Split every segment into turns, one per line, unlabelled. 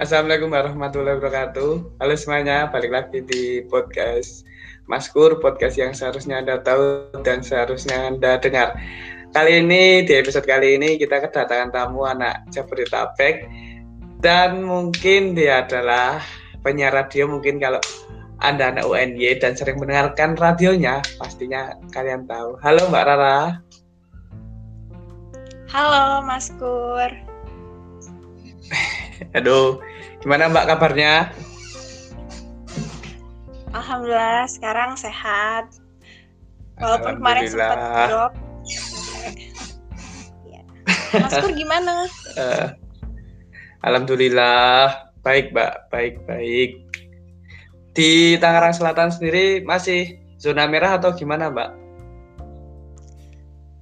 Assalamualaikum warahmatullahi wabarakatuh. Halo semuanya, balik lagi di podcast Maskur, podcast yang seharusnya Anda tahu dan seharusnya Anda dengar. Kali ini, di episode kali ini, kita kedatangan tamu anak Jabodetabek dan mungkin dia adalah penyiar radio mungkin kalau anda anak UNY dan sering mendengarkan radionya, pastinya kalian tahu. Halo Mbak Rara.
Halo Mas Kur.
Aduh, gimana Mbak kabarnya?
Alhamdulillah sekarang sehat. Walaupun kemarin sempat drop. Iya. Mas Kur gimana? Uh,
Alhamdulillah baik Mbak, baik baik. Di Tangerang Selatan sendiri masih zona merah atau gimana Mbak?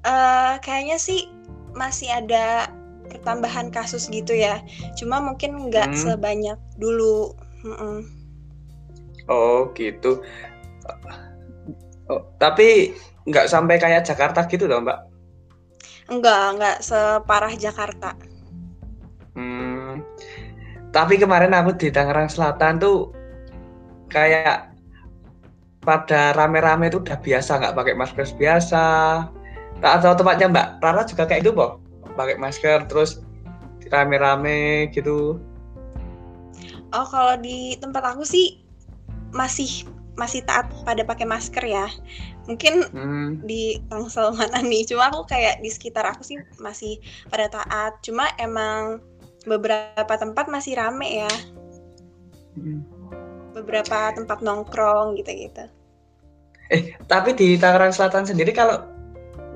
Uh, kayaknya sih masih ada pertambahan kasus gitu ya. Cuma mungkin nggak hmm. sebanyak dulu. Mm-mm.
Oh gitu. Oh, tapi nggak sampai kayak Jakarta gitu dong Mbak?
Enggak, nggak separah Jakarta.
Hmm, tapi kemarin aku di Tangerang Selatan tuh kayak pada rame-rame itu udah biasa nggak pakai masker biasa. Tak atau tempatnya Mbak Rara juga kayak itu boh, pakai masker terus rame-rame gitu.
Oh kalau di tempat aku sih masih masih taat pada pakai masker ya. Mungkin hmm. di Tangsel mana nih, cuma aku kayak di sekitar aku sih masih pada taat. Cuma emang beberapa tempat masih rame ya hmm. beberapa tempat nongkrong gitu-gitu
eh tapi di Tangerang Selatan sendiri kalau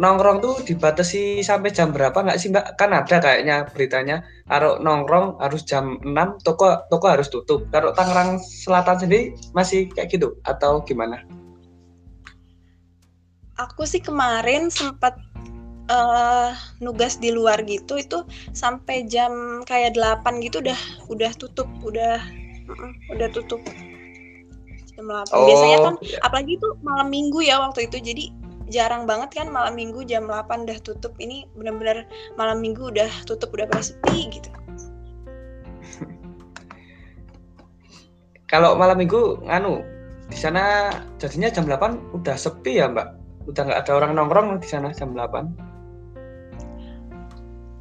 nongkrong tuh dibatasi sampai jam berapa nggak sih mbak? Kan ada kayaknya beritanya kalau nongkrong harus jam 6 toko toko harus tutup. Kalau Tangerang Selatan sendiri masih kayak gitu atau gimana?
Aku sih kemarin sempat uh, nugas di luar gitu itu sampai jam kayak 8 gitu udah udah tutup udah uh, udah tutup jam 8 oh, biasanya kan yeah. apalagi itu malam minggu ya waktu itu jadi jarang banget kan malam minggu jam 8 udah tutup. Ini benar-benar malam minggu udah tutup udah pada sepi gitu.
Kalau malam minggu nganu di sana jadinya jam 8 udah sepi ya mbak? Udah nggak ada orang nongkrong di sana jam 8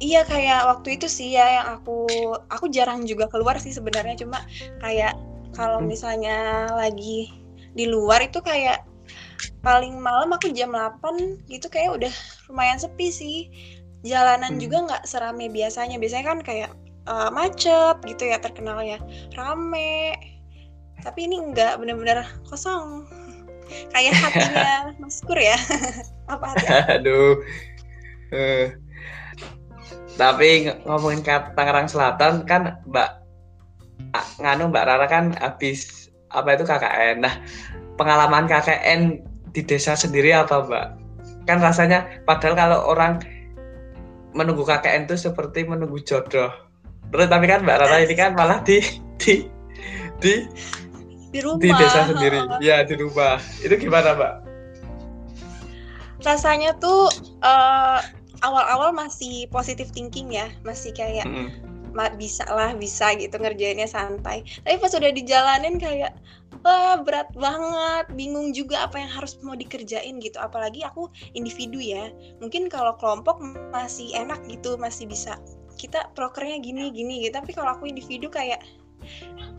Iya kayak waktu itu sih ya yang aku aku jarang juga keluar sih sebenarnya. Cuma kayak kalau hmm. misalnya lagi di luar itu kayak paling malam aku jam 8 gitu kayak udah lumayan sepi sih. Jalanan hmm. juga nggak serame biasanya. Biasanya kan kayak uh, macet gitu ya terkenalnya. Rame. Tapi ini enggak bener-bener kosong. kayak hatinya Mas Kur ya. Apa hati?
Aduh. Uh tapi ngomongin ke Tangerang Selatan kan Mbak nganu Mbak Rara kan habis apa itu KKN. Nah, pengalaman KKN di desa sendiri apa Mbak? Kan rasanya padahal kalau orang menunggu KKN itu seperti menunggu jodoh. Terus tapi kan Mbak Rara ini kan malah di di di
di rumah
di desa sendiri. Ya, di rumah. Itu gimana, Mbak?
Rasanya tuh uh, awal-awal masih positif thinking ya masih kayak mm -hmm. bisa lah bisa gitu ngerjainnya santai tapi pas udah dijalanin kayak wah berat banget. Bingung juga apa yang harus mau dikerjain gitu. Apalagi aku individu ya. Mungkin kalau kelompok masih enak gitu masih bisa. Kita prokernya gini gini gitu. Tapi kalau aku individu kayak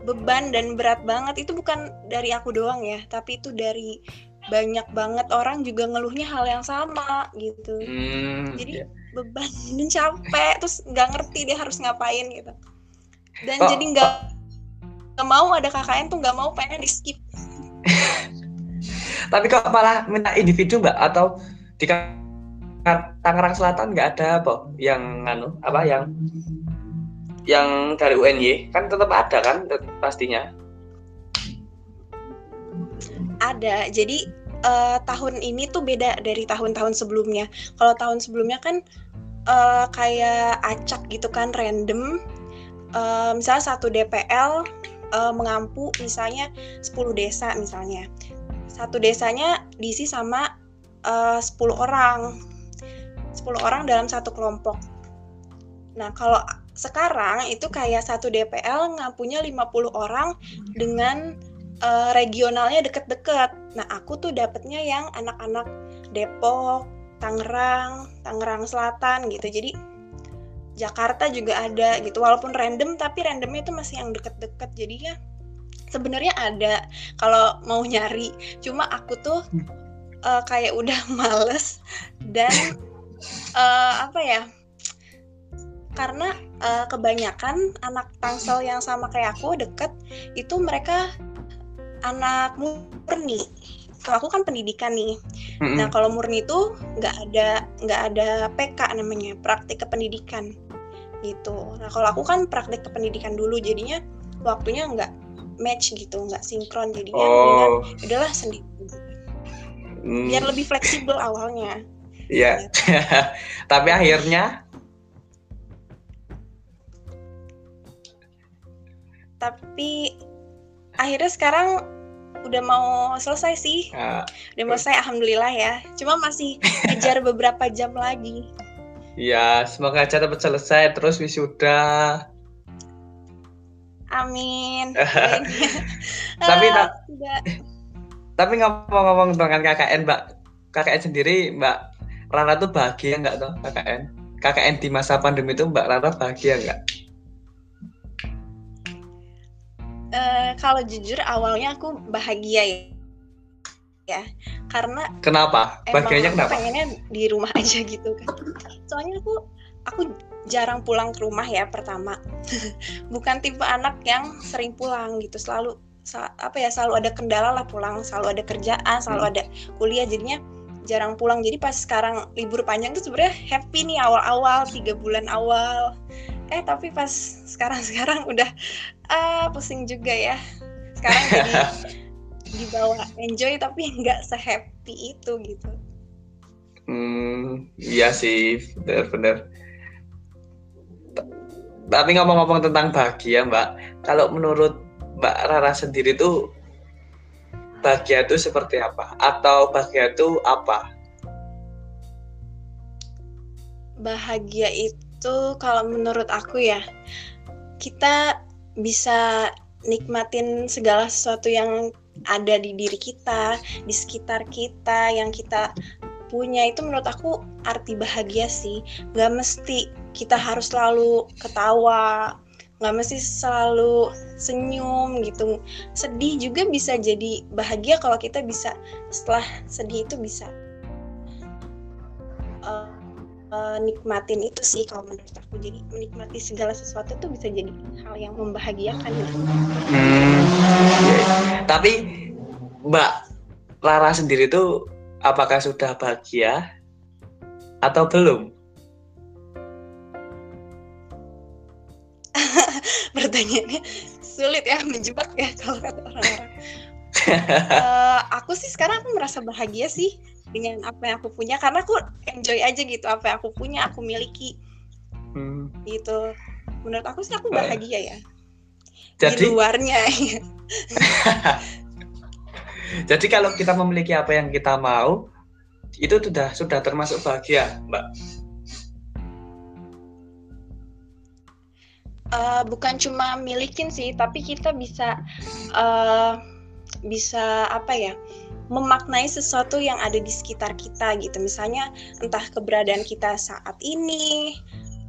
beban dan berat banget. Itu bukan dari aku doang ya. Tapi itu dari banyak banget orang juga ngeluhnya hal yang sama gitu. Hmm, jadi yeah. beban dan capek. Terus nggak ngerti dia harus ngapain gitu. Dan oh, jadi nggak nggak mau ada KKN tuh nggak mau pengen di skip.
Tapi kok malah minta individu mbak? Atau di Tangerang Selatan nggak ada apa? Yang anu apa? Yang yang dari UNY kan tetap ada kan? Pastinya.
Ada. Jadi uh, tahun ini tuh beda dari tahun-tahun sebelumnya. Kalau tahun sebelumnya kan uh, kayak acak gitu kan random. Uh, misalnya satu DPL uh, mengampu misalnya 10 desa misalnya satu desanya diisi sama uh, 10 orang 10 orang dalam satu kelompok nah kalau sekarang itu kayak satu DPL nggak punya 50 orang dengan uh, regionalnya deket-deket. Nah, aku tuh dapetnya yang anak-anak Depok, Tangerang, Tangerang Selatan gitu. Jadi Jakarta juga ada gitu. Walaupun random tapi randomnya itu masih yang deket-deket. Jadi ya sebenarnya ada kalau mau nyari. Cuma aku tuh uh, kayak udah males dan uh, apa ya? karena uh, kebanyakan anak tangsel yang sama kayak aku deket itu mereka anak murni kalau aku kan pendidikan nih mm-hmm. nah kalau murni itu nggak ada nggak ada PK namanya praktik kependidikan gitu nah kalau aku kan praktik kependidikan dulu jadinya waktunya nggak match gitu nggak sinkron jadinya oh. udahlah sendiri mm. biar lebih fleksibel awalnya
Iya. Yeah. Tapi akhirnya
tapi akhirnya sekarang udah mau selesai sih. Uh, udah mau selesai alhamdulillah ya. Cuma masih kejar beberapa jam lagi.
Ya semoga aja dapat selesai terus wisuda.
Amin.
Tapi uh, tapi ngomong-ngomong dengan KKN mbak. KKN sendiri mbak Rara tuh bahagia nggak tuh KKN KKN di masa pandemi itu mbak Rara bahagia nggak
uh, kalau jujur awalnya aku bahagia ya. Ya karena
kenapa? bahagianya kenapa?
pengennya di rumah aja gitu kan. Soalnya aku aku jarang pulang ke rumah ya pertama. Bukan tipe anak yang sering pulang gitu. Selalu apa ya selalu ada kendala lah pulang. Selalu ada kerjaan selalu hmm. ada kuliah jadinya jarang pulang. Jadi pas sekarang libur panjang tuh sebenarnya happy nih awal-awal tiga bulan awal eh tapi pas sekarang-sekarang udah ah pusing juga ya. Sekarang jadi dibawa enjoy tapi nggak sehappy itu gitu.
Hmm iya sih benar-benar tapi ngomong-ngomong tentang bahagia mbak kalau menurut mbak Rara sendiri tuh bahagia itu seperti apa? Atau bahagia itu apa?
Bahagia itu itu kalau menurut aku ya kita bisa nikmatin segala sesuatu yang ada di diri kita, di sekitar kita, yang kita punya itu menurut aku arti bahagia sih. Gak mesti kita harus selalu ketawa, gak mesti selalu senyum gitu. Sedih juga bisa jadi bahagia kalau kita bisa setelah sedih itu bisa uh, nikmatin itu sih kalau menurut aku jadi menikmati segala sesuatu itu bisa jadi hal yang membahagiakan gitu.
Hmm, tapi Mbak Lara sendiri tuh apakah sudah bahagia atau belum?
Pertanyaannya sulit ya menjebak ya kalau kata orang-orang. uh, aku sih sekarang aku merasa bahagia sih dengan apa yang aku punya karena aku enjoy aja gitu apa yang aku punya aku miliki. Hmm. gitu. Menurut aku sih aku bahagia ya. Jadi, di luarnya. Ya.
jadi kalau kita memiliki apa yang kita mau itu sudah sudah termasuk bahagia mbak.
Uh, bukan cuma milikin sih tapi kita bisa uh, bisa apa ya memaknai sesuatu yang ada di sekitar kita gitu. Misalnya entah keberadaan kita saat ini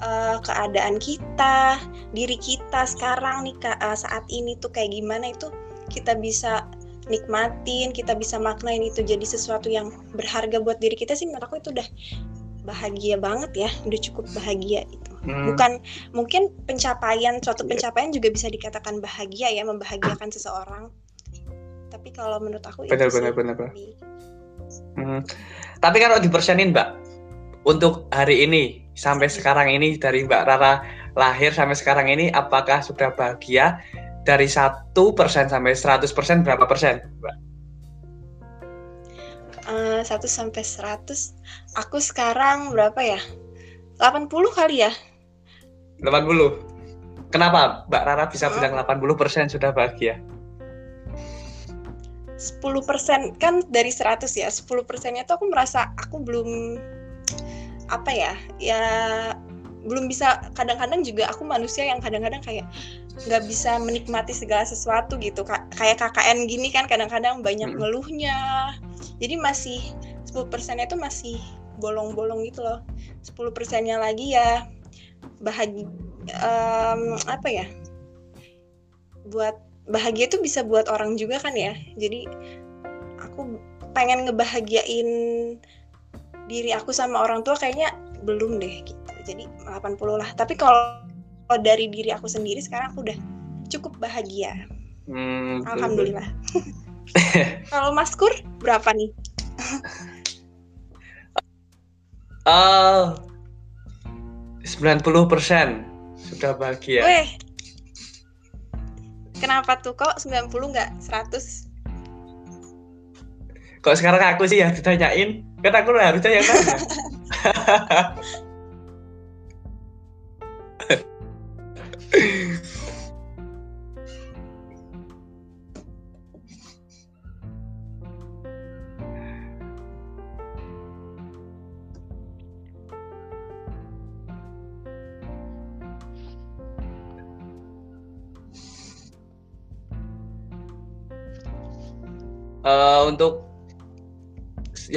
uh, keadaan kita diri kita sekarang nih uh, saat ini tuh kayak gimana itu kita bisa nikmatin kita bisa maknain itu jadi sesuatu yang berharga buat diri kita sih menurut aku itu udah bahagia banget ya udah cukup bahagia itu hmm. bukan mungkin pencapaian suatu pencapaian juga bisa dikatakan bahagia ya membahagiakan seseorang tapi kalau menurut aku
benar benar benar hmm. tapi kalau dipersenin mbak untuk hari ini sampai sekarang ini dari mbak Rara lahir sampai sekarang ini apakah sudah bahagia dari satu persen sampai 100 persen? Berapa persen mbak?
Uh, sampai 100 aku sekarang berapa ya? 80 kali ya.
80 kenapa Mbak Rara bisa bilang 80 persen sudah bahagia
10% kan dari 100 ya 10 persennya tuh aku merasa aku belum apa ya ya belum bisa kadang-kadang juga aku manusia yang kadang-kadang kayak nggak bisa menikmati segala sesuatu gitu. Kayak KKN gini kan kadang-kadang banyak ngeluhnya. Jadi masih 10 persennya itu masih bolong-bolong gitu loh. 10 persennya lagi ya bahagia um, apa ya buat bahagia itu bisa buat orang juga kan ya? Jadi aku pengen ngebahagiain diri aku sama orang tua kayaknya belum deh gitu. Jadi 80 lah. Tapi kalau dari diri aku sendiri sekarang aku udah cukup bahagia. Hmm, alhamdulillah. Kalau Mas Kur berapa nih?
Uh, 90% sudah bahagia.
Weh, kenapa tuh? Kok 90 nggak 100
kok sekarang aku sih yang ditanyain? Kan aku harusnya yang nanya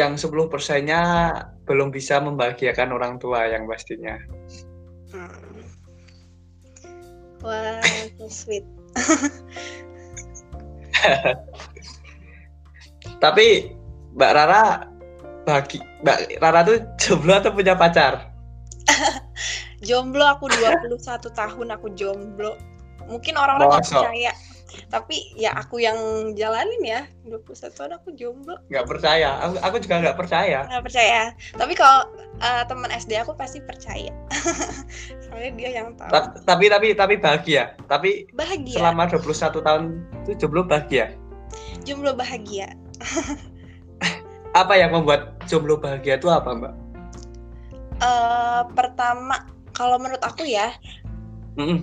yang 10 persennya belum bisa membahagiakan orang tua yang pastinya. Hmm.
Wah, so sweet.
Tapi Mbak Rara bagi Mbak Rara tuh jomblo atau punya pacar?
jomblo aku 21 tahun aku jomblo. Mungkin orang-orang percaya tapi ya aku yang jalanin ya 21 tahun aku jomblo.
Nggak percaya. Aku, aku juga nggak percaya.
Nggak percaya. Tapi kalau uh, teman SD aku pasti percaya. Soalnya dia yang tahu.
Tapi tapi tapi bahagia. Tapi
bahagia.
selama 21 tahun itu jomblo bahagia?
Jomblo bahagia.
Apa yang membuat jomblo bahagia itu apa mbak?
Uh, pertama kalau menurut aku ya mm -mm.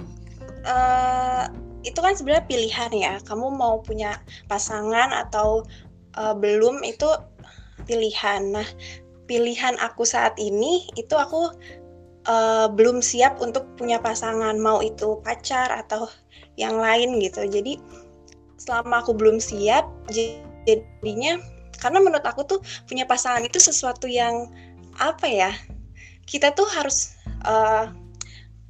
Uh, itu kan sebenarnya pilihan ya. Kamu mau punya pasangan atau uh, belum itu pilihan. Nah pilihan aku saat ini itu aku uh, belum siap untuk punya pasangan. Mau itu pacar atau yang lain gitu. Jadi selama aku belum siap jadinya karena menurut aku tuh punya pasangan itu sesuatu yang apa ya kita tuh harus uh,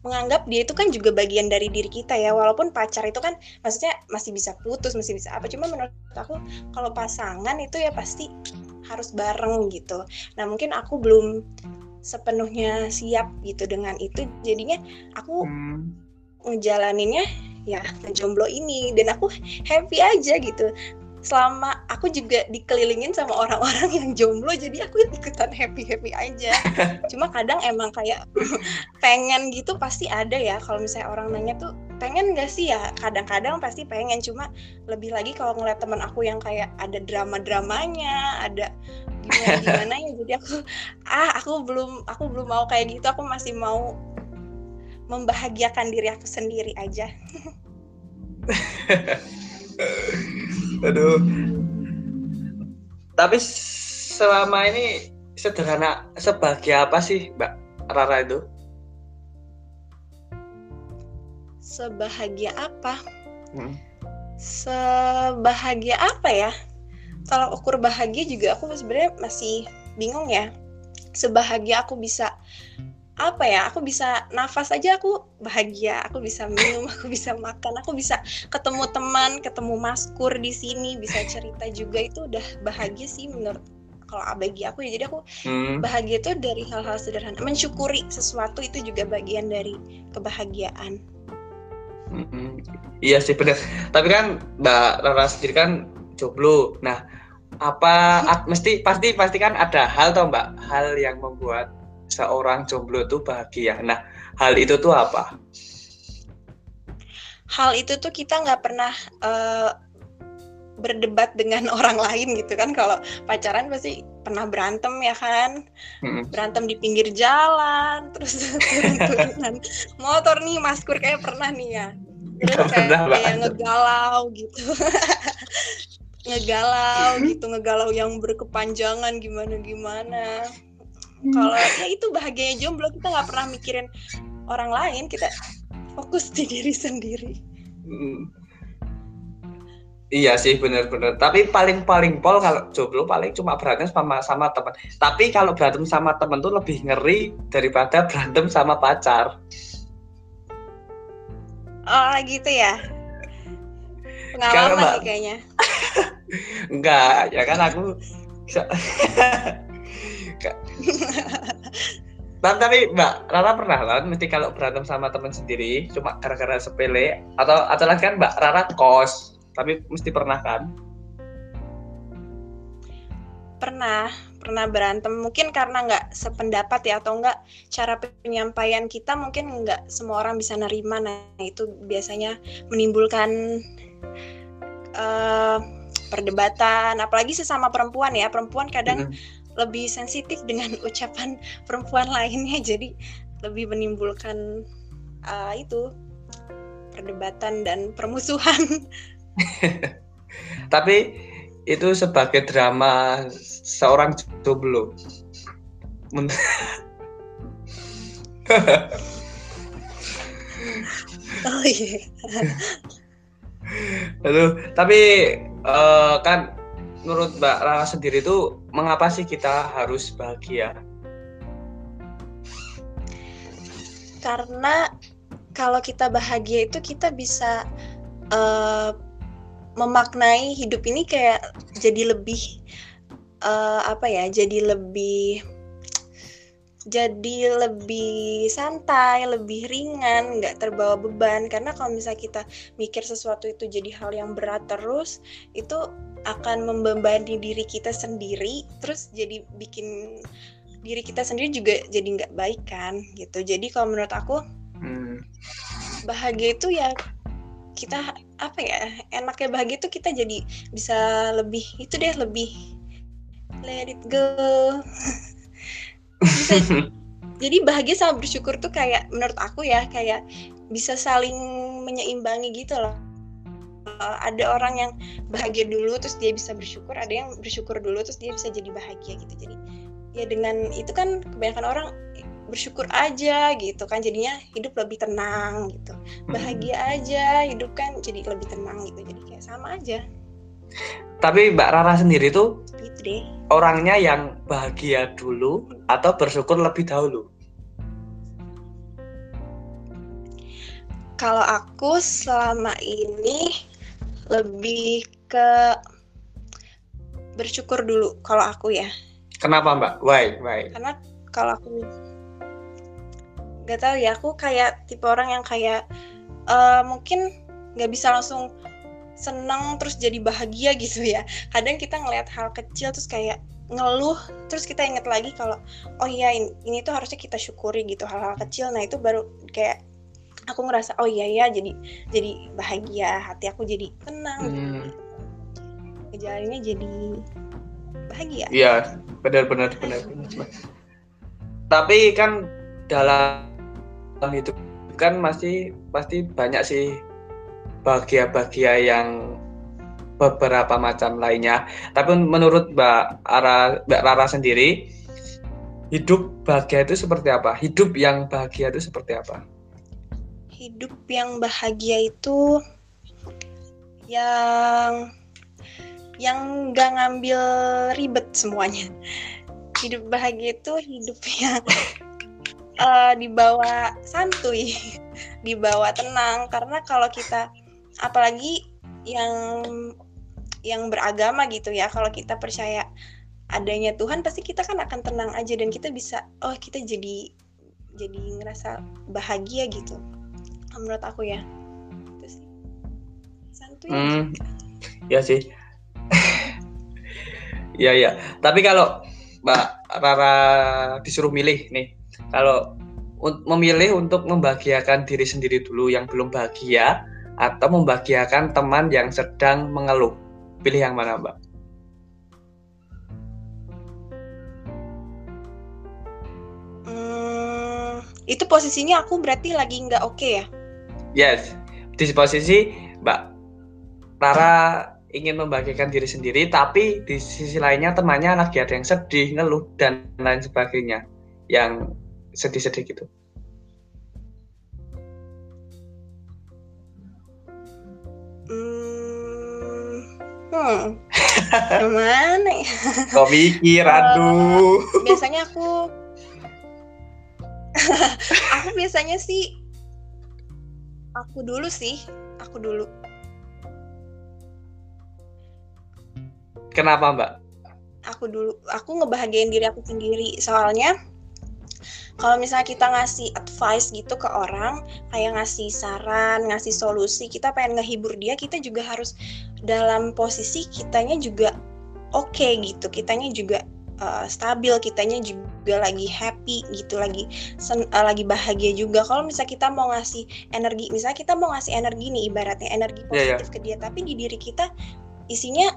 menganggap dia itu kan juga bagian dari diri kita ya walaupun pacar itu kan maksudnya masih bisa putus masih bisa apa cuma menurut aku kalau pasangan itu ya pasti harus bareng gitu nah mungkin aku belum sepenuhnya siap gitu dengan itu jadinya aku hmm. ngejalaninnya ya jomblo ini dan aku happy aja gitu selama aku juga dikelilingin sama orang-orang yang jomblo jadi aku ikutan happy happy aja. Cuma kadang emang kayak pengen gitu pasti ada ya kalau misalnya orang nanya tuh pengen gak sih? Ya kadang-kadang pasti pengen cuma lebih lagi kalau ngeliat teman aku yang kayak ada drama dramanya ada gimana gimana ya jadi aku ah aku belum aku belum mau kayak gitu aku masih mau membahagiakan diri aku sendiri aja
Aduh. Tapi selama ini sederhana sebagai apa sih Mbak Rara itu?
Sebahagia apa? Hmm. Sebahagia apa ya? Kalau ukur bahagia juga aku sebenarnya masih bingung ya. Sebahagia aku bisa apa ya aku bisa nafas aja aku bahagia aku bisa minum aku bisa makan aku bisa ketemu teman ketemu maskur di sini bisa cerita juga. Itu udah bahagia sih menurut kalau bagi aku ya. Jadi aku hmm. bahagia itu dari hal-hal sederhana. Mensyukuri sesuatu itu juga bagian dari kebahagiaan.
Hmm. iya sih benar tapi kan mbak Rara sendiri kan jomblo. Nah apa mesti pasti pasti kan ada hal tau mbak? Hal yang membuat seorang jomblo itu bahagia. Nah, hal itu tuh apa?
Hal itu tuh kita nggak pernah uh, berdebat dengan orang lain gitu kan. Kalau pacaran pasti pernah berantem ya kan, hmm. berantem di pinggir jalan, terus turun-turunan motor nih, Maskur kayak pernah nih ya. Terus kayak, kayak ngegalau gitu. ngegalau gitu, ngegalau yang berkepanjangan gimana gimana kalau ya itu bahagianya jomblo kita nggak pernah mikirin orang lain kita fokus di diri sendiri hmm.
Iya sih benar-benar. Tapi paling paling pol kalau jomblo paling cuma berantem sama sama teman. Tapi kalau berantem sama teman tuh lebih ngeri daripada berantem sama pacar.
Oh gitu ya. Pengalaman sih kayaknya.
Enggak, ya kan aku Nah, tapi Mbak Rara pernah lah, mesti kalau berantem sama teman sendiri cuma gara-gara sepele atau atau lagi kan Mbak Rara kos tapi mesti pernah kan?
Pernah, pernah berantem. Mungkin karena nggak sependapat ya atau nggak cara penyampaian kita mungkin nggak semua orang bisa nerima. Nah itu biasanya menimbulkan uh, perdebatan. Apalagi sesama perempuan ya. Perempuan kadang hmm. Lebih sensitif dengan ucapan perempuan lainnya. Jadi lebih menimbulkan uh, itu perdebatan dan permusuhan.
Tapi itu sebagai drama seorang jomblo. oh iya. Aduh, tapi uh, kan menurut Mbak Rara sendiri itu mengapa sih kita harus bahagia?
Karena kalau kita bahagia itu kita bisa uh, memaknai hidup ini kayak jadi lebih uh, apa ya jadi lebih jadi lebih santai, lebih ringan, nggak terbawa beban. Karena kalau misalnya kita mikir sesuatu itu jadi hal yang berat terus, itu akan membebani diri kita sendiri, terus jadi bikin diri kita sendiri juga jadi nggak baik kan, gitu. Jadi kalau menurut aku, hmm. bahagia itu ya kita apa ya enaknya bahagia tuh kita jadi bisa lebih itu deh lebih let it go bisa, jadi bahagia sama bersyukur tuh kayak menurut aku ya kayak bisa saling menyeimbangi gitu loh uh, ada orang yang bahagia dulu terus dia bisa bersyukur ada yang bersyukur dulu terus dia bisa jadi bahagia gitu jadi ya dengan itu kan kebanyakan orang bersyukur aja gitu kan jadinya hidup lebih tenang gitu hmm. bahagia aja hidup kan jadi lebih tenang gitu jadi kayak sama aja
tapi Mbak Rara sendiri tuh gitu deh. orangnya yang bahagia dulu atau bersyukur lebih dahulu
kalau aku selama ini lebih ke bersyukur dulu kalau aku ya.
Kenapa Mbak? Why? Why?
Karena kalau aku gak tahu ya aku kayak tipe orang yang kayak uh, mungkin nggak bisa langsung seneng terus jadi bahagia gitu ya. Kadang kita ngelihat hal kecil terus kayak ngeluh terus kita inget lagi kalau oh iya ini, ini tuh harusnya kita syukuri gitu hal-hal kecil. Nah itu baru kayak aku ngerasa oh iya ya jadi jadi bahagia hati aku jadi tenang hmm. gejalanya jadi bahagia
iya benar-benar benar, benar. tapi kan dalam itu kan masih pasti banyak sih bahagia-bahagia yang beberapa macam lainnya. Tapi menurut Mbak Ara, Mbak Rara sendiri, hidup bahagia itu seperti apa? Hidup yang bahagia itu seperti apa?
Hidup yang bahagia itu yang yang nggak ngambil ribet semuanya. Hidup bahagia itu hidup yang uh, dibawa santuy, dibawa tenang karena kalau kita apalagi yang yang beragama gitu ya, kalau kita percaya adanya Tuhan pasti kita kan akan tenang aja dan kita bisa oh kita jadi jadi ngerasa bahagia gitu. Menurut aku ya. Itu sih.
Santuy. Hmm, ya sih. Iya ya. Tapi kalau Mbak Rara disuruh milih nih, kalau memilih untuk membahagiakan diri sendiri dulu yang belum bahagia atau membahagiakan teman yang sedang mengeluh pilih yang mana mbak
hmm, itu posisinya aku berarti lagi nggak oke okay ya
yes. Di posisi mbak Tara ingin membahagiakan diri sendiri tapi di sisi lainnya temannya lagi ada yang sedih ngeluh dan lain sebagainya. Yang sedih-sedih gitu.
Hmm, hmm. mana ya
kok mikir aduh.
uh, biasanya aku aku biasanya sih aku dulu sih aku dulu.
Kenapa mbak?
Aku dulu aku ngebahagiain diri aku sendiri. Soalnya kalau misalnya kita ngasih advice gitu ke orang kayak ngasih saran ngasih solusi kita pengen ngehibur dia kita juga harus dalam posisi kitanya juga oke okay, gitu. Kitanya juga uh, stabil kitanya juga lagi happy gitu lagi sen, uh, lagi bahagia juga. Kalau misalnya kita mau ngasih energi misalnya kita mau ngasih energi nih ibaratnya energi positif yeah, yeah. ke dia tapi di diri kita isinya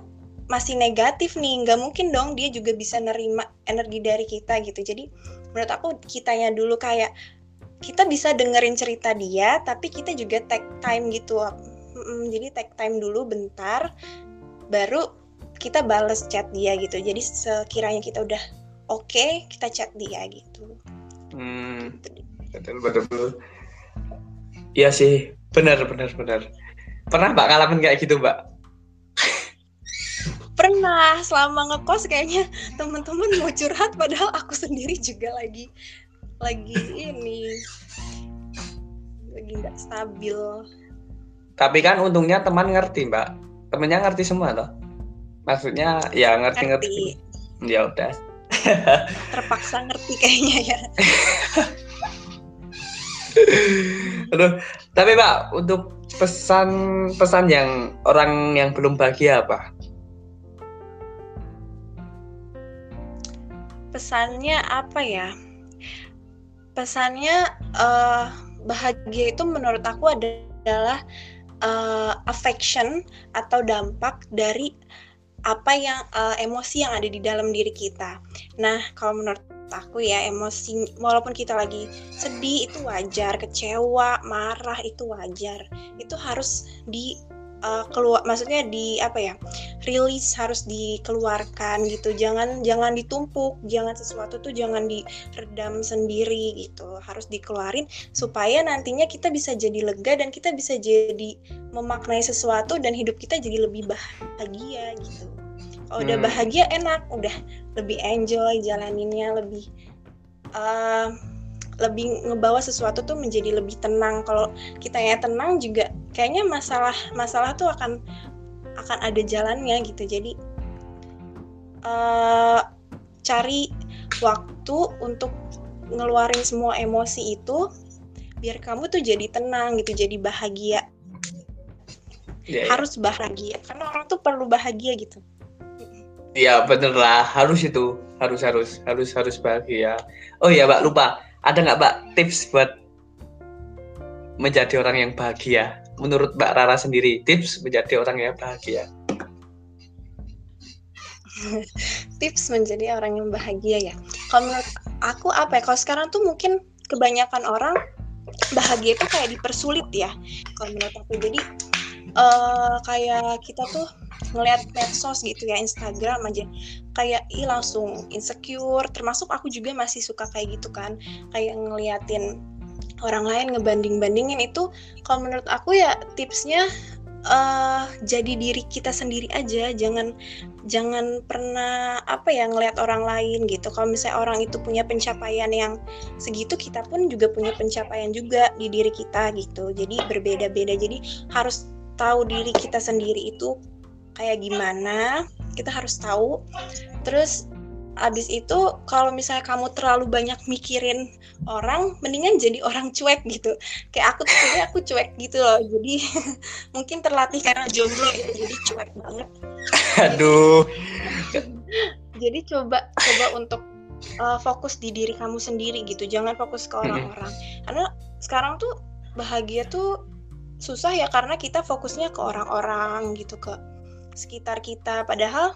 masih negatif nih nggak mungkin dong dia juga bisa nerima energi dari kita gitu. Jadi menurut aku kitanya dulu kayak kita bisa dengerin cerita dia tapi kita juga take time gitu. Mm, jadi take time dulu bentar baru kita bales chat dia gitu. Jadi sekiranya kita udah oke okay, kita chat dia gitu.
Hmm. Betul betul iya sih. Benar benar benar. Pernah mbak ngalamin kayak gitu mbak?
Pernah. Selama ngekos kayaknya teman-teman mau curhat padahal aku sendiri juga lagi lagi ini lagi nggak stabil.
Tapi kan untungnya teman ngerti mbak. Temennya ngerti semua loh maksudnya ya ngerti ngerti, ngerti. ya udah
terpaksa ngerti kayaknya ya
Aduh, tapi Mbak, untuk pesan-pesan yang orang yang belum bahagia apa?
pesannya apa ya? Pesannya uh, bahagia itu menurut aku adalah uh, affection atau dampak dari apa yang uh, emosi yang ada di dalam diri kita. Nah, kalau menurut aku ya emosi walaupun kita lagi sedih itu wajar, kecewa, marah itu wajar. Itu harus di uh, keluar maksudnya di apa ya rilis harus dikeluarkan gitu. Jangan jangan ditumpuk jangan sesuatu tuh jangan diredam sendiri gitu. Harus dikeluarin supaya nantinya kita bisa jadi lega dan kita bisa jadi memaknai sesuatu dan hidup kita jadi lebih bahagia gitu. Kalau udah hmm. bahagia enak. Udah lebih enjoy jalaninnya lebih uh, lebih ngebawa sesuatu tuh menjadi lebih tenang. Kalau kita ya tenang juga kayaknya masalah masalah tuh akan akan ada jalannya gitu. Jadi uh, cari waktu untuk ngeluarin semua emosi itu biar kamu tuh jadi tenang gitu jadi bahagia. Ya, harus bahagia karena orang tuh perlu bahagia gitu.
Iya bener lah. Harus itu. Harus harus harus harus bahagia. Oh ya mbak lupa ada nggak mbak tips buat menjadi orang yang bahagia? Menurut mbak Rara sendiri tips menjadi orang yang bahagia.
Tips menjadi orang yang bahagia ya. Kalau menurut aku apa ya kalau sekarang tuh mungkin kebanyakan orang bahagia itu kayak dipersulit ya. Kalau menurut aku. Jadi uh, kayak kita tuh ngelihat medsos gitu ya Instagram aja kayak ih langsung insecure. Termasuk aku juga masih suka kayak gitu kan kayak ngeliatin orang lain ngebanding-bandingin. Itu kalau menurut aku ya tipsnya uh, jadi diri kita sendiri aja. Jangan jangan pernah apa ya ngelihat orang lain gitu. Kalau misalnya orang itu punya pencapaian yang segitu kita pun juga punya pencapaian juga di diri kita gitu. Jadi berbeda-beda. Jadi harus tahu diri kita sendiri itu kayak gimana kita harus tahu. Terus abis itu kalau misalnya kamu terlalu banyak mikirin orang mendingan jadi orang cuek gitu. Kayak aku tuh aku cuek gitu loh jadi mungkin terlatih karena jomblo gitu jadi cuek banget.
Aduh.
Jadi coba coba untuk uh, fokus di diri kamu sendiri gitu jangan fokus ke orang-orang. Karena sekarang tuh bahagia tuh susah ya karena kita fokusnya ke orang-orang gitu ke sekitar kita. Padahal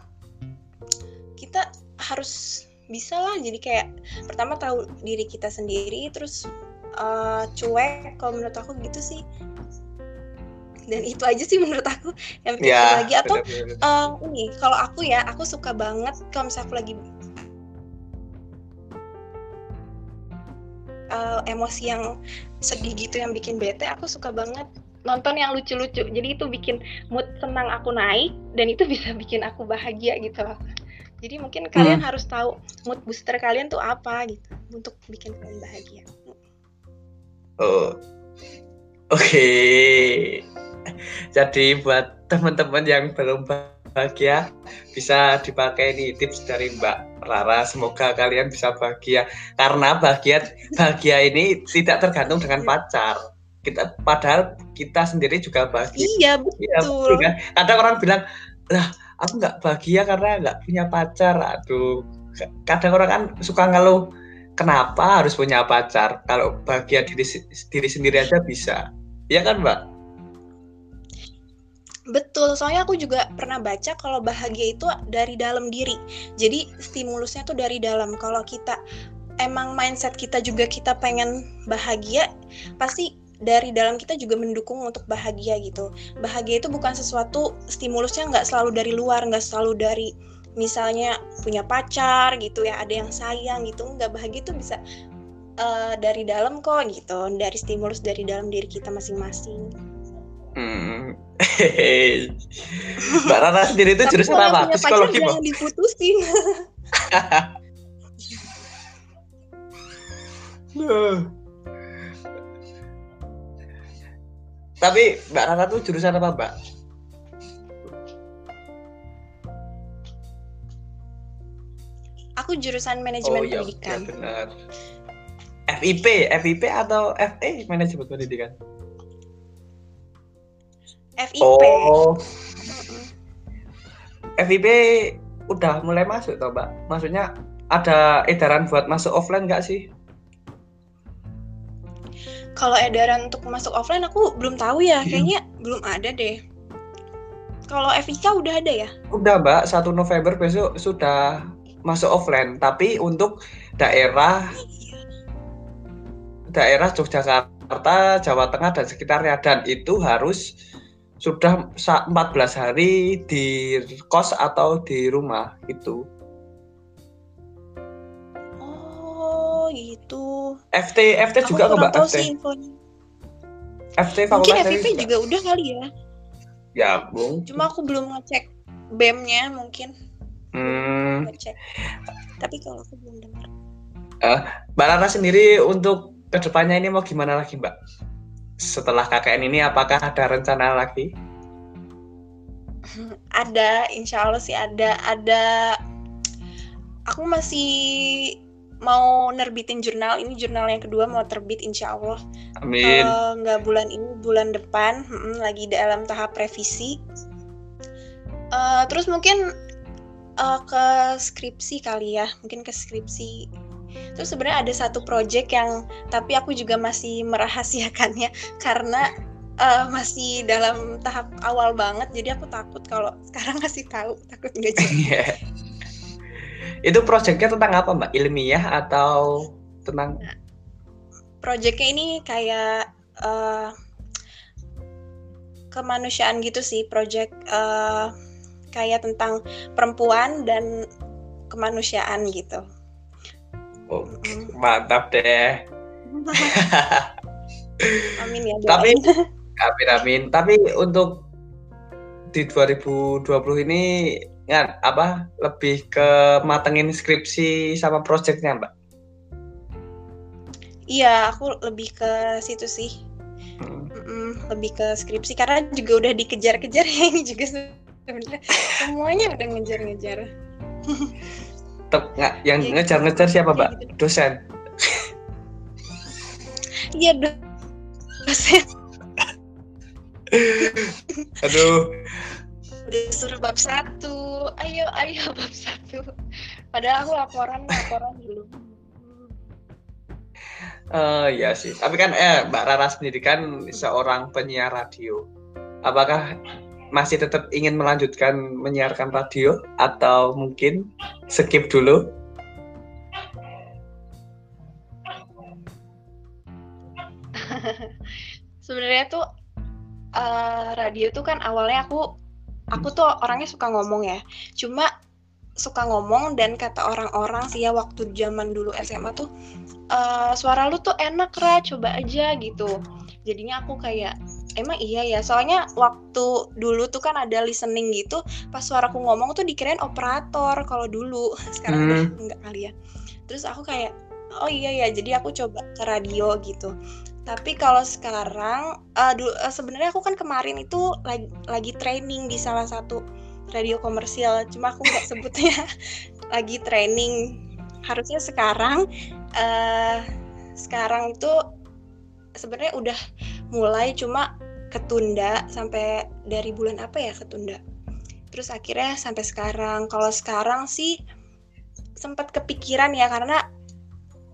kita harus bisa lah. Jadi kayak pertama tahu diri kita sendiri terus uh, cuek kalau menurut aku gitu sih. Dan itu aja sih menurut aku yang ya, lagi. Atau Uh, ini kalau aku ya aku suka banget kalau misalnya aku lagi uh, emosi yang sedih gitu yang bikin bete aku suka banget nonton yang lucu-lucu. Jadi itu bikin mood senang aku naik dan itu bisa bikin aku bahagia gitu loh. Jadi mungkin kalian hmm. harus tahu mood booster kalian tuh apa gitu untuk bikin kalian bahagia.
Oh. Oke. Okay. jadi buat teman-teman yang belum bahagia bisa dipakai nih tips dari Mbak Rara. Semoga kalian bisa bahagia. Karena bahagia bahagia ini tidak tergantung dengan pacar kita padahal kita sendiri juga bahagia.
Iya betul, iya, betul.
kan? Kadang orang bilang lah aku nggak bahagia karena nggak punya pacar. Aduh kadang orang kan suka ngeluh kenapa harus punya pacar? Kalau bahagia diri diri sendiri aja bisa. Ya kan mbak?
Betul, soalnya aku juga pernah baca kalau bahagia itu dari dalam diri. Jadi stimulusnya tuh dari dalam. Kalau kita emang mindset kita juga kita pengen bahagia, pasti dari dalam kita juga mendukung untuk bahagia gitu. Bahagia itu bukan sesuatu stimulusnya nggak selalu dari luar, nggak selalu dari misalnya punya pacar gitu ya, ada yang sayang gitu. Nggak bahagia itu bisa uh, dari dalam kok gitu, dari stimulus dari dalam diri kita masing-masing.
Hmm. Mbak Rana sendiri itu jurusan apa?
Psikologi, Jangan diputusin.
Tapi Mbak Rana tuh jurusan apa, Mbak?
Aku jurusan manajemen oh, iya, pendidikan.
benar. FIP, FIP atau FE manajemen pendidikan?
FIP. Oh.
FIP udah mulai masuk toh, Mbak? Maksudnya ada edaran buat masuk offline nggak sih?
Kalau edaran untuk masuk offline aku belum tahu ya, iya. kayaknya belum ada deh. Kalau FIK udah ada ya?
Udah, Mbak. 1 November besok sudah masuk offline, tapi untuk daerah iya. daerah Yogyakarta, Jawa Tengah dan sekitarnya dan itu harus sudah 14 hari di kos atau di rumah itu. FT FT Aku juga nggak FT? Sih FT
Mungkin FVP juga udah kali ya.
Ya, Bung.
Cuma aku belum ngecek BEM-nya mungkin.
Hmm.
Ngecek. Tapi kalau aku belum dengar.
Uh, Mbak Lara sendiri untuk ke depannya ini mau gimana lagi Mbak? setelah KKN ini apakah ada rencana lagi?
Ada, insya Allah sih ada. Ada. Aku masih mau nerbitin jurnal. Ini jurnal yang kedua mau terbit, insya Allah.
Amin.
Uh, nggak bulan ini, bulan depan. Hmm, lagi dalam tahap revisi. Uh, terus mungkin uh, ke skripsi kali ya, mungkin ke skripsi Terus sebenarnya ada satu project yang tapi aku juga masih merahasiakannya karena uh, masih dalam tahap awal banget. Jadi aku takut kalau sekarang kasih tahu, takut nggak jadi.
Itu projectnya tentang apa mbak? Ilmiah atau tentang?
Projectnya ini kayak uh, kemanusiaan gitu sih, project uh, kayak tentang perempuan dan kemanusiaan gitu.
Oh, mantap deh.
amin ya.
Tapi amin amin. Tapi untuk di 2020 ini ya apa lebih ke matengin skripsi sama proyeknya mbak?
Iya, aku lebih ke situ sih. Hmm. lebih ke skripsi karena juga udah dikejar-kejar ya ini juga sebenarnya semuanya udah ngejar-ngejar.
nggak yang ya, ngejar-ngejar siapa mbak gitu. dosen
iya dosen
aduh
udah suruh bab satu. Ayo ayo bab satu. Padahal aku laporan laporan dulu
Uh, ya sih, tapi kan eh Mbak Rara sendiri kan seorang penyiar radio. Apakah masih tetap ingin melanjutkan menyiarkan radio? Atau mungkin skip dulu?
Sebenarnya tuh uh, radio tuh kan awalnya aku aku tuh orangnya suka ngomong ya. Cuma suka ngomong dan kata orang-orang sih ya waktu zaman dulu SMA tuh uh, suara lu tuh enak ra. Coba aja gitu. Jadinya aku kayak emang iya ya? Soalnya waktu dulu tuh kan ada listening gitu pas suaraku ngomong tuh dikirain operator kalau dulu. Sekarang hmm. udah enggak kali ya. Terus aku kayak oh iya ya jadi aku coba ke radio gitu tapi kalau sekarang uh, uh, sebenarnya aku kan kemarin itu lagi, lagi training di salah satu radio komersial. Cuma aku nggak sebutnya lagi training. Harusnya sekarang uh, sekarang itu sebenarnya udah mulai cuma ketunda sampai dari bulan apa ya ketunda. Terus akhirnya sampai sekarang. Kalau sekarang sih sempat kepikiran ya karena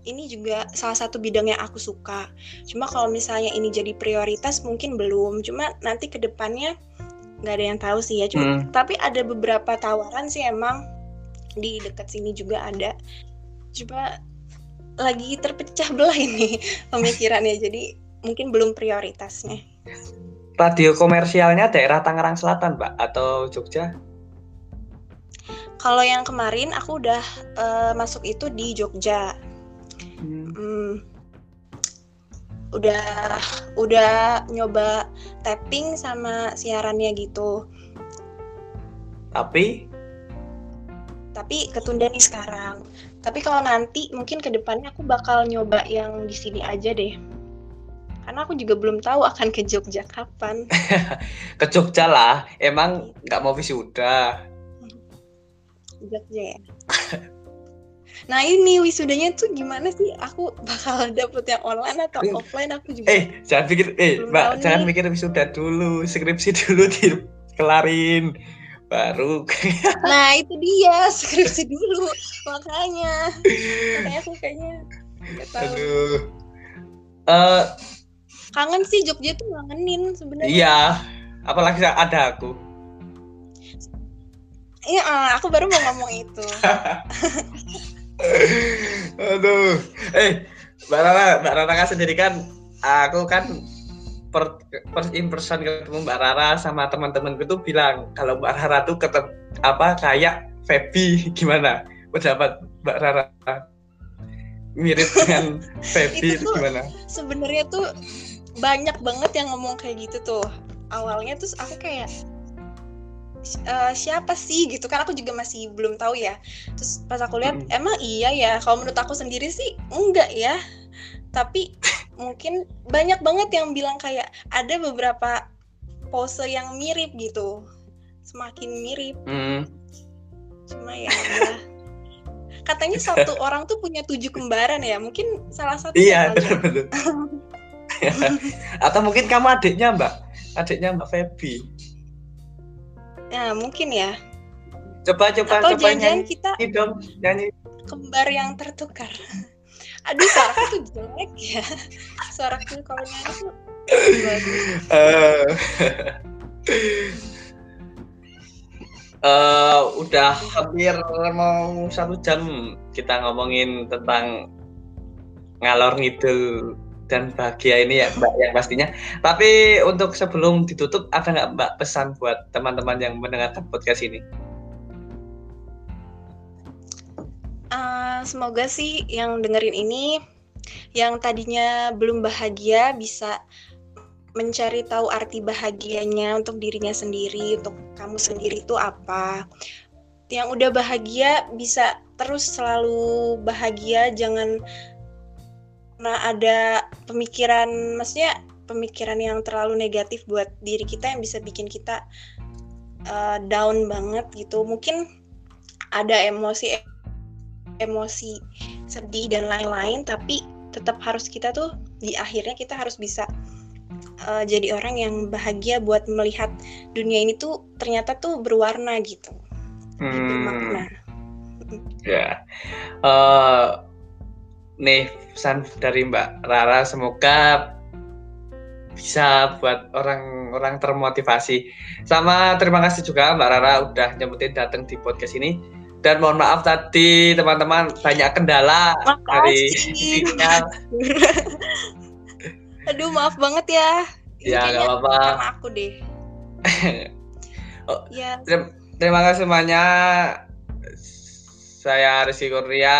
ini juga salah satu bidang yang aku suka. Cuma kalau misalnya ini jadi prioritas mungkin belum. Cuma nanti ke depannya nggak ada yang tahu sih ya. Cuma hmm. tapi ada beberapa tawaran sih emang. Di dekat sini juga ada. Cuma lagi terpecah belah ini pemikirannya. Jadi mungkin belum prioritasnya.
Radio komersialnya daerah Tangerang Selatan mbak atau Jogja?
Kalau yang kemarin aku udah uh, masuk itu di Jogja hmm. Hmm, udah udah nyoba tapping sama siarannya gitu.
Tapi?
Tapi ketunda nih sekarang. Tapi kalau nanti mungkin ke depannya aku bakal nyoba yang di sini aja deh. Karena aku juga belum tahu akan ke Jogja kapan.
Ke Jogja lah. Emang nggak mau wisuda.
Jogja ya Nah ini wisudanya tuh gimana sih? Aku bakal dapet yang online atau offline? Aku juga.
Eh jangan pikir, eh mbak jangan pikir wisuda dulu, skripsi dulu dikelarin, baru.
nah itu dia skripsi dulu, makanya. Makanya aku kayaknya nggak tahu. Aduh. Uh, Kangen sih Jogja tuh ngangenin sebenarnya.
Iya, apalagi ada aku.
Iya, aku baru mau ngomong itu.
Aduh. Eh, Mbak Rara, Mbak Rara kan sendiri kan aku kan per, in person ketemu Mbak Rara sama teman-temanku tuh bilang kalau Mbak Rara tuh ketemu apa kayak Feby gimana pendapat Mbak Rara mirip dengan Feby gimana?
Sebenarnya tuh banyak banget yang ngomong kayak gitu tuh. Awalnya tuh aku kayak uh, siapa sih? Gitu kan aku juga masih belum tahu ya. Terus pas aku lihat hmm. emang iya ya? Kalau menurut aku sendiri sih enggak ya. Tapi mungkin banyak banget yang bilang kayak ada beberapa pose yang mirip gitu. Semakin mirip. Hmm. cuma ya katanya satu orang tuh punya tujuh kembaran ya. Mungkin salah satu
iya atau mungkin kamu adiknya mbak? Adiknya mbak Feby
Nah, mungkin ya.
Coba coba
Atau
coba
jangan kita
dong, nyanyi.
Kembar yang tertukar. Aduh, suaraku tuh jelek ya. Suaraku kalau nyanyi tuh uh,
uh, udah hampir mau satu jam kita ngomongin tentang ngalor ngidul dan bahagia ini ya Mbak yang pastinya. Tapi untuk sebelum ditutup ada nggak Mbak pesan buat teman-teman yang mendengarkan podcast ini?
Uh, semoga sih yang dengerin ini yang tadinya belum bahagia bisa mencari tahu arti bahagianya untuk dirinya sendiri, untuk kamu sendiri itu apa. Yang udah bahagia bisa terus selalu bahagia, jangan pernah ada pemikiran maksudnya pemikiran yang terlalu negatif buat diri kita yang bisa bikin kita uh, down banget gitu mungkin ada emosi emosi sedih dan lain-lain tapi tetap harus kita tuh di akhirnya kita harus bisa uh, jadi orang yang bahagia buat melihat dunia ini tuh ternyata tuh berwarna gitu hmm. bermakna
ya yeah. uh, nih pesan dari Mbak Rara semoga bisa buat orang-orang termotivasi. Sama terima kasih juga Mbak Rara udah nyempetin datang di podcast ini. Dan mohon maaf tadi teman-teman banyak kendala Makasih. dari sinyal.
Aduh maaf banget ya.
Ini ya nggak apa-apa.
Aku deh.
oh, ya. Terima, terima kasih semuanya. Saya Rizky Kurnia.